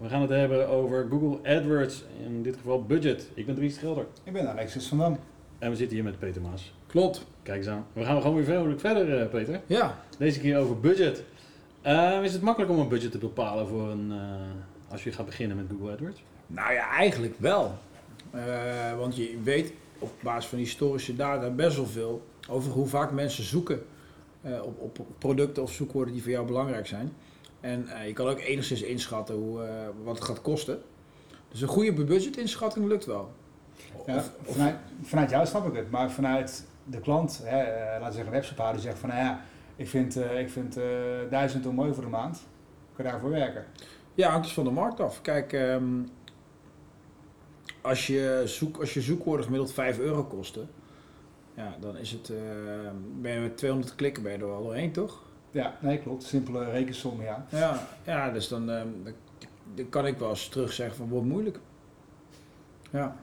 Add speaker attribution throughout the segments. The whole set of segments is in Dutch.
Speaker 1: We gaan het hebben over Google AdWords, in dit geval budget. Ik ben Dries Gelder
Speaker 2: Ik ben Alexis van Dam.
Speaker 1: en we zitten hier met Peter Maas.
Speaker 2: Klopt.
Speaker 1: Kijk eens aan. We gaan gewoon weer verder, eh, Peter.
Speaker 2: Ja.
Speaker 1: Deze keer over budget. Eh, is het makkelijk om een budget te bepalen voor een, eh, als je gaat beginnen met Google AdWords?
Speaker 2: Nou ja, eigenlijk wel. Eh, want je weet op basis van historische data best wel veel over hoe vaak mensen zoeken op, op producten of zoekwoorden die voor jou belangrijk zijn. En eh, je kan ook enigszins inschatten hoe, eh, wat het gaat kosten. Dus een goede budgetinschatting lukt wel.
Speaker 3: Ja,
Speaker 2: Of- of-
Speaker 3: vanuit, vanuit jou snap ik het, maar vanuit de klant, hè, eh, laten we zeggen een webshophouder, die zegt van nou ja, ik vind, ik vind 1000 euro mooi voor de maand, kan je daarvoor werken.
Speaker 2: Ja, hangt dus van de markt af. Kijk, ehm, als, je zoek, als je zoekwoorden gemiddeld 5 euro kosten, ja, dan is het, ben je met 200 klikken ben je er wel doorheen, toch?
Speaker 3: Ja, nee klopt, simpele rekensom, ja.
Speaker 2: Ja, ja dus dan, ehm, dan, dan kan ik wel eens terug zeggen van wordt moeilijk. Ja,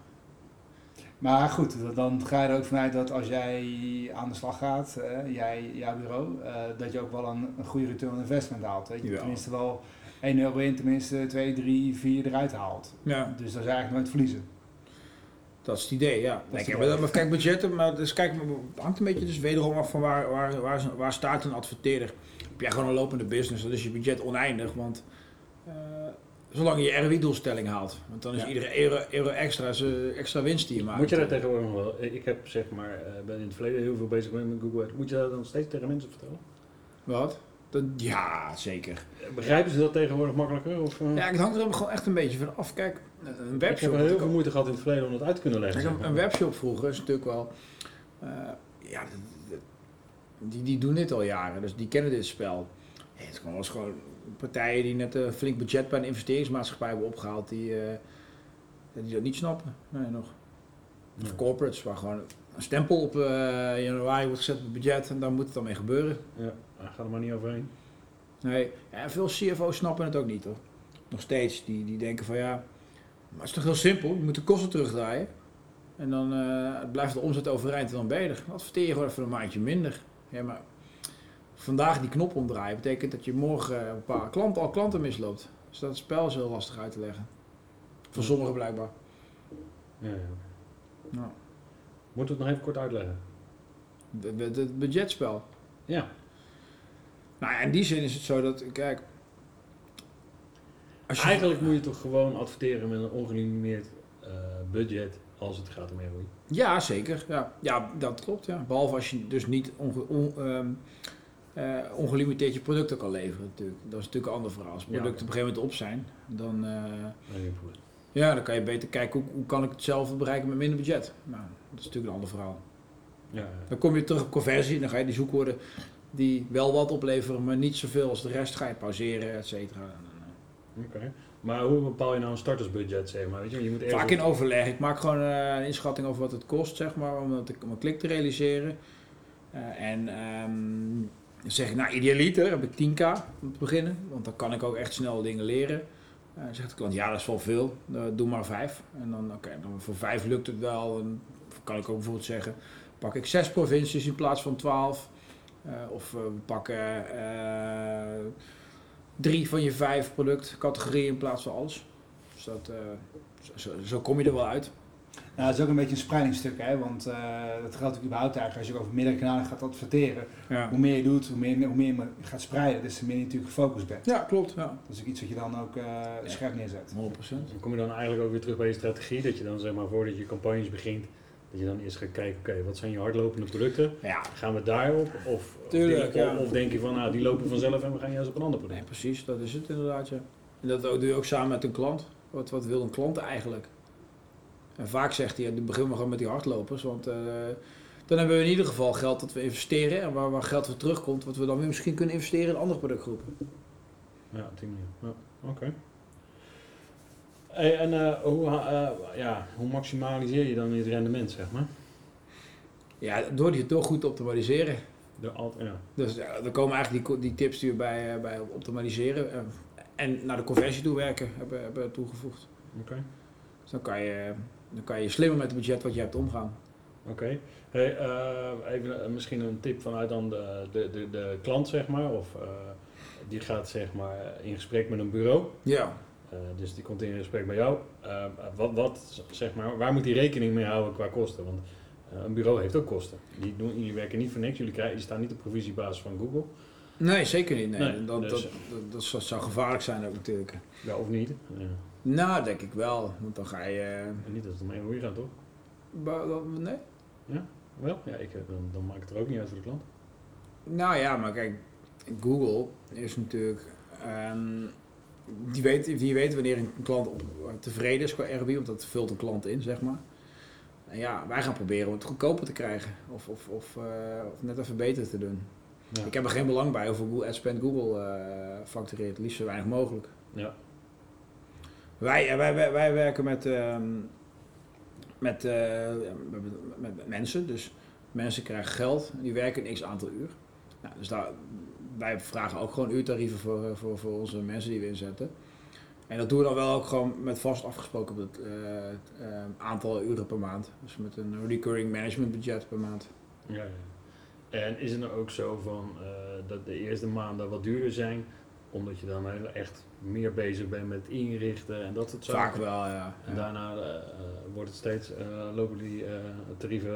Speaker 3: Maar goed, dan ga je er ook vanuit dat als jij aan de slag gaat, eh, jij, jouw bureau, eh, dat je ook wel een, een goede return on investment haalt. Weet je?
Speaker 2: Ja.
Speaker 3: Tenminste wel 1 euro in, tenminste 2, 3, 4 eruit haalt.
Speaker 2: ja
Speaker 3: Dus dat is eigenlijk nooit verliezen.
Speaker 2: Dat is het idee, ja. Nee, maar, kijk, budgetten, maar dus kijk, het hangt een beetje dus wederom af van waar, waar, waar, waar staat een adverteerder. Heb jij gewoon een lopende business, dan is je budget oneindig, want eh, zolang je je ROI-doelstelling haalt, want dan is
Speaker 3: Ja.
Speaker 2: iedere euro, euro extra eh, extra winst die je maakt.
Speaker 1: Moet je daar tegenwoordig nog wel? Ik heb zeg maar, eh, ben in het verleden heel veel bezig met Google AdWords. Moet je dat dan steeds tegen mensen vertellen?
Speaker 2: Wat? Ja, zeker.
Speaker 1: Begrijpen ze dat tegenwoordig makkelijker? Of, eh?
Speaker 2: Ja, het hangt er gewoon echt een beetje van af. Kijk, een
Speaker 1: ik heb
Speaker 2: webshop...
Speaker 1: heel veel moeite gehad in het verleden om dat uit te kunnen leggen.
Speaker 2: Kijk,
Speaker 1: zeg
Speaker 2: een,
Speaker 1: maar.
Speaker 2: een webshop vroeger is natuurlijk wel. eh, ja, die, die doen dit al jaren, dus die kennen dit spel. Het was gewoon partijen die net een flink budget bij een investeringsmaatschappij hebben opgehaald, die, eh, die dat niet snappen. Nee, nog. Of corporates, waar gewoon een stempel op eh januari wordt gezet op het budget en daar moet het dan mee gebeuren.
Speaker 1: Ja, ga er maar niet overheen.
Speaker 2: Nee, ja, veel CFO's snappen het ook niet hoor. Nog steeds, die, die denken van ja, maar het is toch heel simpel, je moet de kosten terugdraaien. En dan eh, blijft de omzet overeind en dan ben je er. Adverteer je gewoon even een maandje minder. Ja, maar vandaag die knop omdraaien betekent dat je morgen een paar klanten, al klanten misloopt. Dus dat spel is heel lastig uit te leggen. Voor sommigen blijkbaar.
Speaker 1: Ja, ja.
Speaker 2: Nou,
Speaker 1: Moeten we het nog even kort uitleggen?
Speaker 2: het- budgetspel.
Speaker 1: Ja.
Speaker 2: Nou ja, in die zin is het zo dat, kijk... Als je,
Speaker 1: Eigenlijk moet je toch gewoon adverteren met een ongelimiteerd eh, budget als het gaat om ROI.
Speaker 2: Ja, zeker. Ja, ja dat klopt. Ja. Behalve als je dus niet onge, on- ehm, eh, ongelimiteerd je producten kan leveren. Natuurlijk. Dat is natuurlijk een ander verhaal. Als producten
Speaker 1: Ja.
Speaker 2: op een gegeven moment op zijn, dan, eh,
Speaker 1: Nee.
Speaker 2: Ja, dan kan je beter kijken hoe, hoe kan ik hetzelfde bereiken met minder budget. Nou, dat is natuurlijk een ander verhaal.
Speaker 1: Ja,
Speaker 2: Dan kom je terug op conversie. Dan ga je die zoekwoorden die wel wat opleveren, maar niet zoveel als de rest ga je pauzeren, et cetera.
Speaker 1: oké. Maar hoe bepaal je nou een startersbudget, zeg maar? Weet je, je moet
Speaker 2: Vaak in overleg. Ik maak gewoon eh, een inschatting over wat het kost, zeg maar, om, dat- om een klik te realiseren. Eh, en ehm, dan zeg ik, nou, idealiter heb ik 10k om te beginnen, want dan kan ik ook echt snel dingen leren. Dan zegt de klant, ja, dat is wel veel, Eh, doe maar 5. En dan, oké, dan voor 5 lukt het wel. En kan ik ook bijvoorbeeld zeggen, pak ik 6 provincies in plaats van 12. Eh, of we pakken drie van je vijf productcategorieën in plaats van alles. Dus dat, zo kom je er wel uit.
Speaker 3: Nou, dat is ook een beetje een speilingstuk, hè, want eh, dat geldt ook überhaupt eigenlijk als je ook over meerdere kanalen gaat adverteren.
Speaker 2: Ja,
Speaker 3: Hoe meer je doet, hoe meer, hoe meer je gaat spreiden, des te meer je natuurlijk gefocust bent.
Speaker 2: ja klopt. Ja.
Speaker 3: Dat is ook iets wat je dan ook eh, scherp neerzet.
Speaker 2: 100%.
Speaker 1: Dan kom je dan eigenlijk ook weer terug bij je strategie. Dat je dan zeg maar voordat je campagnes begint, dat je dan eerst gaat kijken, oké, wat zijn je hardlopende producten?
Speaker 2: Ja,
Speaker 1: Gaan we daarop? Of,
Speaker 2: Tuurlijk,
Speaker 1: of,
Speaker 2: ja.
Speaker 1: of denk je van, nou, die lopen vanzelf en we gaan juist op een ander
Speaker 2: nee,
Speaker 1: product?
Speaker 2: precies. Dat is het inderdaad. Ja. En dat doe je ook samen met een klant. Wat, wat wil een klant eigenlijk? En vaak zegt hij, ja, begin maar gewoon met die hardlopers. Want eh, dan hebben we in ieder geval geld dat we investeren. En waar, waar geld weer terugkomt, wat we dan weer misschien kunnen investeren in andere productgroepen.
Speaker 1: Ja, op die manier. Ja, oké. Hey, en eh, hoe, eh, ja, hoe maximaliseer je dan het rendement, zeg maar?
Speaker 2: Ja, door die toch goed te optimaliseren.
Speaker 1: De alt, ja.
Speaker 2: Dus ja, er komen eigenlijk die, die tips die we bij, bij optimaliseren en naar de conversie toe werken hebben, hebben toegevoegd.
Speaker 1: Oké.
Speaker 2: Dus dan kan, je, dan kan je slimmer met het budget wat je hebt omgaan.
Speaker 1: Oké. Hey, eh, even eh, misschien een tip vanuit dan de, de, de, de klant, zeg maar. Of eh, die gaat zeg maar in gesprek met een bureau.
Speaker 2: Ja.
Speaker 1: Dus die komt in gesprek bij jou. Wat, wat, zeg maar, waar moet die rekening mee houden qua kosten? Want een bureau heeft ook kosten. Die doen, jullie werken niet voor niks. Jullie, krijgen, die staan niet op provisiebasis van Google.
Speaker 2: Nee, zeker niet. Nee.
Speaker 1: Nee,
Speaker 2: dat,
Speaker 1: dus-
Speaker 2: dat, dat, zou gevaarlijk zijn ook natuurlijk.
Speaker 1: Ja, of niet. Ja.
Speaker 2: Nou, denk ik wel. Want dan ga je... eh,
Speaker 1: En niet dat het om één hoe je gaat, toch?
Speaker 2: ba- nee?
Speaker 1: Wel? Ja, ik, eh, dan, dan maakt het er ook niet uit voor de klant.
Speaker 2: Nou ja, maar kijk, Google is natuurlijk. ehm, die, weet, die weet wanneer een klant op, tevreden is qua RB, want dat vult een klant in, zeg maar. En ja, wij gaan proberen om het goedkoper te krijgen. Of, of, of, eh, of net even beter te doen.
Speaker 1: Ja.
Speaker 2: Ik heb er geen belang bij hoeveel Google AdSpend Google eh, factureert. Liefst zo weinig mogelijk.
Speaker 1: Ja.
Speaker 2: Wij, eh, wij, wij, wij werken met, ehm, met, eh, met, mensen. Dus mensen krijgen geld en die werken een x aantal uur. Nou, dus daar, wij vragen ook gewoon uurtarieven voor, eh, voor, voor onze mensen die we inzetten. En dat doen we dan wel ook gewoon met vast afgesproken aantal uren per maand. Dus met een recurring management budget per maand.
Speaker 1: Ja, ja. En is het nou ook zo van dat de eerste maanden wat duurder zijn, omdat je dan heel echt meer bezig bent met inrichten en dat soort zaken?
Speaker 2: Vaak wel, ja.
Speaker 1: En
Speaker 2: Ja.
Speaker 1: daarna eh, eh, wordt het steeds, eh, lopen die tarieven,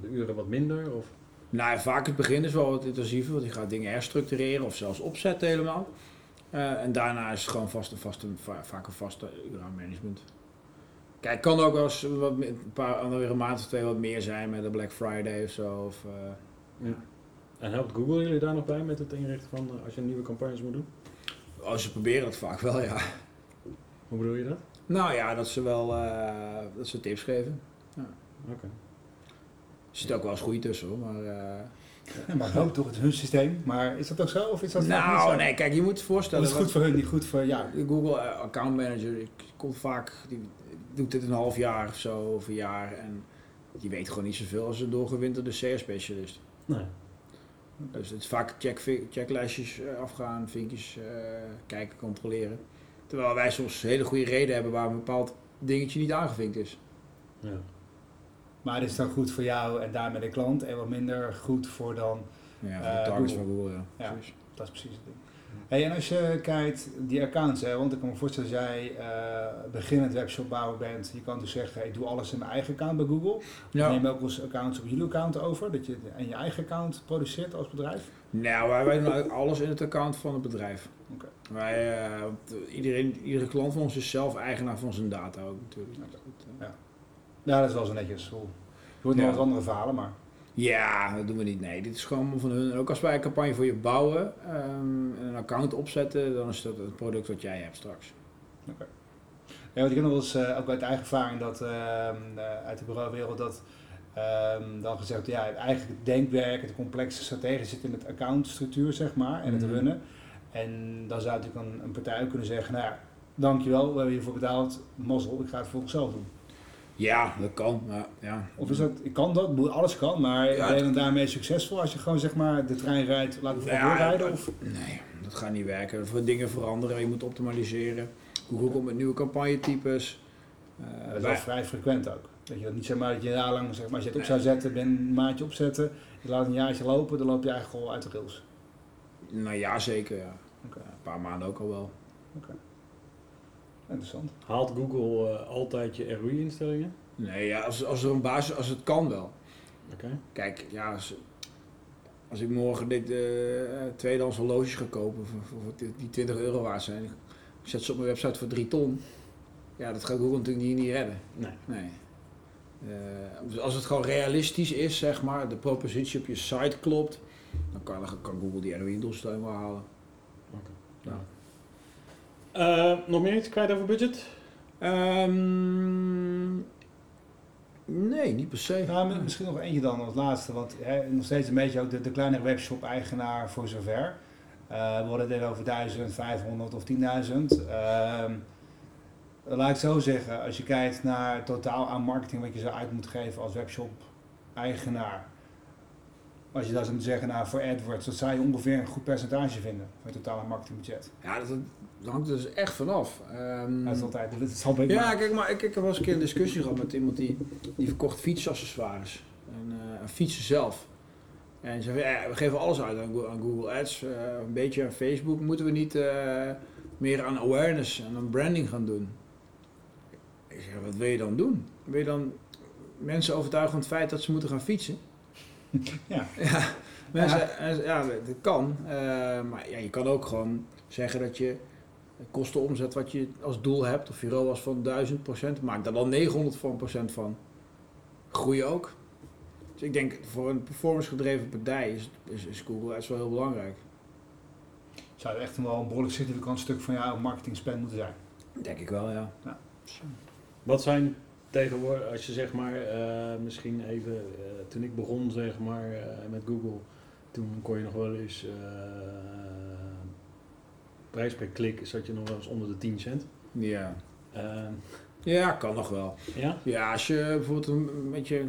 Speaker 1: de uren wat minder? Of?
Speaker 2: Nou, ja, vaak het begin is wel wat intensiever, want je gaat dingen herstructureren of zelfs opzetten helemaal. En daarna is het gewoon vast, een vaste, va- vaak een vaste uur aan management. Kijk, kan ook wel eens wat, een paar andere een maand of twee wat meer zijn met een Black Friday of zo. Of,
Speaker 1: Ja. En helpt Google jullie daar nog bij met het inrichten van eh, als je nieuwe campagnes moet doen?
Speaker 2: oh, ze proberen het vaak wel, ja.
Speaker 1: Hoe bedoel je dat?
Speaker 2: Nou ja, dat ze wel eh, dat ze tips geven.
Speaker 1: Oké.
Speaker 2: Er zit ook wel eens goede tussen hoor, maar... eh,
Speaker 3: Maar ook toch het hun systeem. Maar is dat ook zo? Of is dat niet
Speaker 2: nou,
Speaker 3: zo?
Speaker 2: nee, kijk, je moet je voorstellen...
Speaker 3: is het goed voor hun, niet goed voor?
Speaker 2: De Google Account Manager die komt vaak, die doet dit een half jaar of zo, of een jaar. En je weet gewoon niet zoveel als een doorgewinterde CS-specialist.
Speaker 1: Nee.
Speaker 2: Dus het is vaak check, checklijstjes eh, afgaan, vinkjes eh, kijken, controleren. Terwijl wij soms hele goede reden hebben waar een bepaald dingetje niet aangevinkt is.
Speaker 1: Ja.
Speaker 3: Maar is het dan goed voor jou en daarmee de klant en wat minder goed voor dan...
Speaker 2: Ja, voor
Speaker 3: Eh,
Speaker 2: de targets
Speaker 3: Google.
Speaker 2: van Google, ja.
Speaker 3: Ja. Dat is precies het ding. Hey, en als je kijkt, die accounts, hè, want ik kan me voorstellen als jij eh beginnend webshopbouwer bent, je kan dus zeggen, ik doe alles in mijn eigen account bij Google.
Speaker 2: Ja.
Speaker 3: Neem ook eens accounts op jullie account over, dat je en je eigen account produceert als bedrijf?
Speaker 2: Nou, wij, wij doen alles in het account van het bedrijf.
Speaker 3: Oké.
Speaker 2: Wij, eh, want iedereen, iedere klant van ons is zelf eigenaar van zijn data ook natuurlijk.
Speaker 3: Ja.
Speaker 2: Dat, eh,
Speaker 3: Ja, dat is wel zo netjes. Je hoort nog
Speaker 2: Ja.
Speaker 3: wat andere verhalen, maar
Speaker 2: Ja, dat doen we niet. Nee, dit is gewoon van hun. Ook als wij een campagne voor je bouwen ehm, en een account opzetten, dan is dat het product wat jij hebt straks.
Speaker 3: Ja, want ik ken nog wel eens, eh, ook uit eigen ervaring, dat, ehm, eh, uit de bureauwereld, dat ehm, dan gezegd ja, eigenlijk het denkwerk, het complexe strategie zit in het accountstructuur, zeg maar, en het
Speaker 2: Mhm.
Speaker 3: runnen. En dan zou natuurlijk een, een partij ook kunnen zeggen, nou ja, dankjewel, we hebben hiervoor betaald, mazzel, ik ga het volgens zelf doen.
Speaker 2: Ja, dat kan. Maar, ja.
Speaker 3: Of is dat, ik kan dat, alles kan, maar
Speaker 2: Ja.
Speaker 3: ben je dan daarmee succesvol als je gewoon zeg maar de trein rijdt, laat het vooral
Speaker 2: Ja,
Speaker 3: doorrijden? Of?
Speaker 2: Nee, dat gaat niet werken. Voor dingen veranderen, je moet optimaliseren. Google komt met nieuwe campagnetypes. Eh,
Speaker 3: Dat is vrij frequent ook. Dat je dat niet zeg maar dat je een jaar lang zeg maar, als je het op zou zetten, ben een maandje opzetten, je laat een jaartje lopen, dan loop je eigenlijk al uit de rails.
Speaker 2: nou ja, zeker. Ja, een paar maanden ook al wel.
Speaker 3: Interessant.
Speaker 1: Haalt Google eh, altijd je ROI-instellingen?
Speaker 2: Nee, ja, als, als er een basis, als het kan wel.
Speaker 1: Oké.
Speaker 2: Kijk, ja, als, als ik morgen dit eh tweedehands horloges ga kopen voor, voor, voor die- die 20 euro waard zijn, ik zet ze op mijn website voor 3 ton. Ja, dat gaat Google natuurlijk niet, niet redden.
Speaker 1: Nee.
Speaker 2: Nee. Eh, dus als het gewoon realistisch is, zeg maar, de propositie op je site klopt, dan kan, kan Google die ROI-doelstelling wel halen.
Speaker 1: Ja. Eh, nog meer iets kwijt over budget?
Speaker 2: Ehm, nee, niet per se.
Speaker 3: Nou, mi- misschien nog eentje dan als laatste, want hè, nog steeds een beetje ook de, de kleine webshop-eigenaar voor zover. Eh, we hadden het over 1000, 500 of 10.000. Ehm, laat ik het zo zeggen, als je kijkt naar het totaal aan marketing wat je zou uit moeten geven als webshop-eigenaar. Als je dat zou moeten zeggen, nou voor AdWords, dat zou je ongeveer een goed percentage vinden van je totale marketingbudget.
Speaker 2: Ja, dat, dat hangt er dus echt vanaf.
Speaker 3: Dat is altijd, dat altijd
Speaker 2: ja, kijk, maar ik, ik heb wel eens een keer een discussie gehad met iemand die, die verkocht fietsaccessoires. En, eh, en fietsen zelf. En ze zei, ja, we geven alles uit aan, aan Google Ads, eh, een beetje aan Facebook. Moeten we niet eh, meer aan awareness en aan branding gaan doen? Ik zeg, wat wil je dan doen? Wil je dan mensen overtuigen van het feit dat ze moeten gaan fietsen?
Speaker 3: Ja.
Speaker 2: Ja, mensen, en- ja dat kan. maar ja, je kan ook gewoon zeggen dat je kostenomzet wat je als doel hebt, of je ROAS van 1000%, maak daar dan 900 van procent van. Groei ook. Dus ik denk voor een performance gedreven partij is, is, is Google Ads wel heel belangrijk.
Speaker 3: zou het echt wel een behoorlijk significant stuk van jouw marketing spend moeten zijn.
Speaker 2: Denk ik wel, ja.
Speaker 1: Wat zijn tegenwoordig, als je zeg maar, eh, misschien even, eh, toen ik begon zeg maar eh, met Google, toen kon je nog wel eens, eh, prijs per klik zat je nog wel eens onder de 10 cent.
Speaker 2: Ja.
Speaker 1: Eh,
Speaker 2: Ja, kan nog wel.
Speaker 1: ja?
Speaker 2: Ja, als je bijvoorbeeld een beetje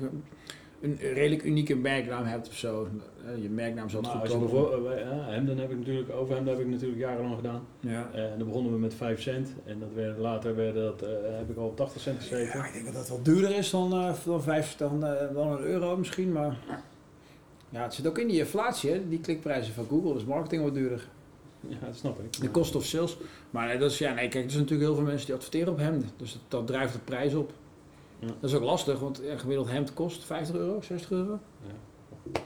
Speaker 2: een redelijk unieke merknaam hebt of zo. eh, Je merknaam zal
Speaker 1: Nou,
Speaker 2: goed komen.
Speaker 1: bijvoorbeeld, eh, ja, Hemden heb ik natuurlijk, over Hemden heb ik natuurlijk jarenlang gedaan.
Speaker 2: Ja.
Speaker 1: Eh, en dan begonnen we met 5 cent en dat werd, later werd dat, eh, heb ik al op 80 cent gezeten.
Speaker 2: Ja, ik denk dat dat wel duurder is dan, eh, dan, vijf, dan, eh, dan een euro misschien, maar... Ja, het zit ook in die inflatie, hè? die klikprijzen van Google, dus marketing wordt duurder.
Speaker 1: Ja, dat snap ik.
Speaker 2: De cost of sales. Maar nee, dat is, ja, nee, kijk, er zijn natuurlijk heel veel mensen die adverteren op hemden, dus dat, dat drijft de prijs op.
Speaker 1: Ja.
Speaker 2: Dat is ook lastig, want ja, gemiddeld hemd kost 50 euro, 60 euro.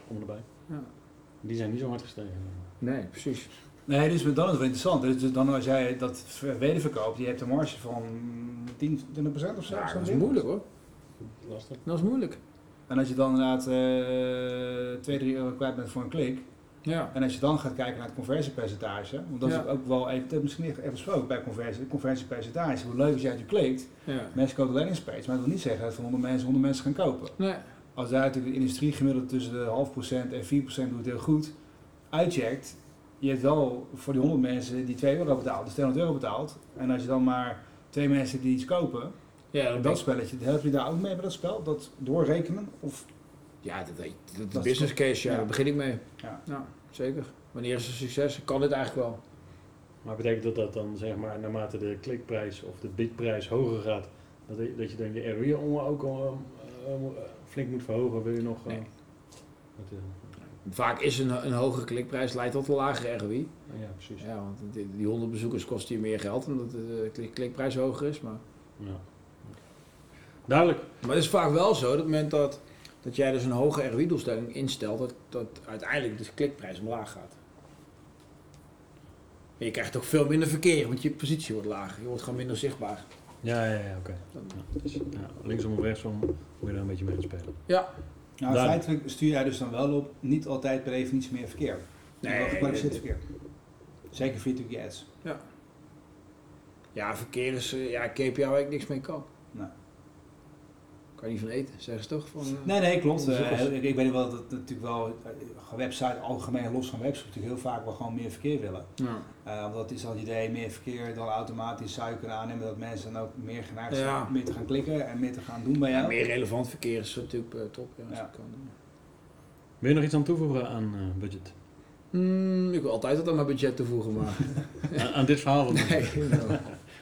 Speaker 1: Om erbij.
Speaker 2: Ja.
Speaker 1: Die zijn niet zo hard gestegen.
Speaker 2: Nee, precies.
Speaker 3: Nee, dus dan is het wel interessant. Dus dan als jij dat wederverkoopt, je hebt een marge van 10, 20% of zo.
Speaker 2: Ja, dat is moeilijk hoor.
Speaker 1: Lastig.
Speaker 2: Dat is moeilijk.
Speaker 3: En als je dan inderdaad eh 2, 3 euro kwijt bent voor een klik.
Speaker 2: Ja.
Speaker 3: En als je dan gaat kijken naar het conversiepercentage, want dat
Speaker 2: Ja.
Speaker 3: is ook wel even, dat misschien even besproken bij conversie, conversiepercentage. Hoe leuk is jij je klikt,
Speaker 2: ja.
Speaker 3: mensen kopen landingspage, maar dat wil niet zeggen dat van 100 mensen 100 mensen gaan kopen.
Speaker 2: Nee.
Speaker 3: Als daar natuurlijk de industrie gemiddeld tussen de half procent en 4 procent doet het heel goed, uitcheckt, je hebt wel voor die 100 mensen die 2 euro betaald, dus 200 euro betaald. En als je dan maar twee mensen die iets kopen,
Speaker 2: Ja, dat,
Speaker 3: spelletje, help je daar ook mee bij dat spel? Dat doorrekenen? Of
Speaker 2: ja, dat, dat, dat,
Speaker 3: Dat
Speaker 2: de
Speaker 3: is
Speaker 2: business case, ja,
Speaker 3: ja.
Speaker 2: daar begin ik mee.
Speaker 3: Ja.
Speaker 2: zeker. Wanneer is het succes? Kan dit eigenlijk wel?
Speaker 1: Maar betekent dat dat dan zeg maar naarmate de klikprijs of de bidprijs hoger gaat, dat, je- dat je dan je ROI om- ook al, eh, eh, flink moet verhogen? Wil je nog. eh,
Speaker 2: Nee.
Speaker 1: wat, eh,
Speaker 2: Vaak is een, een hogere klikprijs leidt tot een lagere ROI.
Speaker 1: ja, precies.
Speaker 2: Ja, want die, die 100 bezoekers kost je meer geld omdat de klik- klikprijs hoger is. Maar,
Speaker 1: Ja. Duidelijk.
Speaker 2: maar het is vaak wel zo dat op het moment dat, dat jij dus een hoge ROI-doelstelling instelt, dat, dat uiteindelijk de klikprijs omlaag gaat. En je krijgt ook veel minder verkeer, want je positie wordt lager. Je wordt gewoon minder zichtbaar.
Speaker 1: Ja, ja, ja, oké. Ja, dus, ja, linksom of rechtsom moet je daar een beetje mee gaan spelen.
Speaker 2: Ja,
Speaker 3: nou, feitelijk stuur jij dus dan wel op niet altijd per definitie meer verkeer.
Speaker 2: Nee,
Speaker 3: wel gekwalificeerd
Speaker 2: nee,
Speaker 3: verkeer. Zeker via je ads.
Speaker 2: ja verkeer is eh, ja, KPI waar ik niks mee kan. Kan je niet van eten, zeggen ze toch? Van, eh,
Speaker 3: Nee, nee, klopt. Eh, ik, ik weet wel dat het natuurlijk wel, eh, een website algemeen los van website natuurlijk heel vaak wel gewoon meer verkeer willen.
Speaker 2: ja.
Speaker 3: Eh, want dat is al het idee, meer verkeer, dan automatisch zou je kunnen aannemen dat mensen dan ook meer geneigd zijn
Speaker 2: Ja.
Speaker 3: om meer te gaan klikken en meer te gaan doen bij jou.
Speaker 2: Ja, meer relevant verkeer is natuurlijk top. Ja, als
Speaker 3: Ja.
Speaker 2: ik kan doen.
Speaker 1: Wil je nog iets aan toevoegen aan eh, budget?
Speaker 2: Hmm, ik wil altijd wat aan mijn budget toevoegen, maar
Speaker 1: aan, aan dit verhaal
Speaker 2: nee, nou,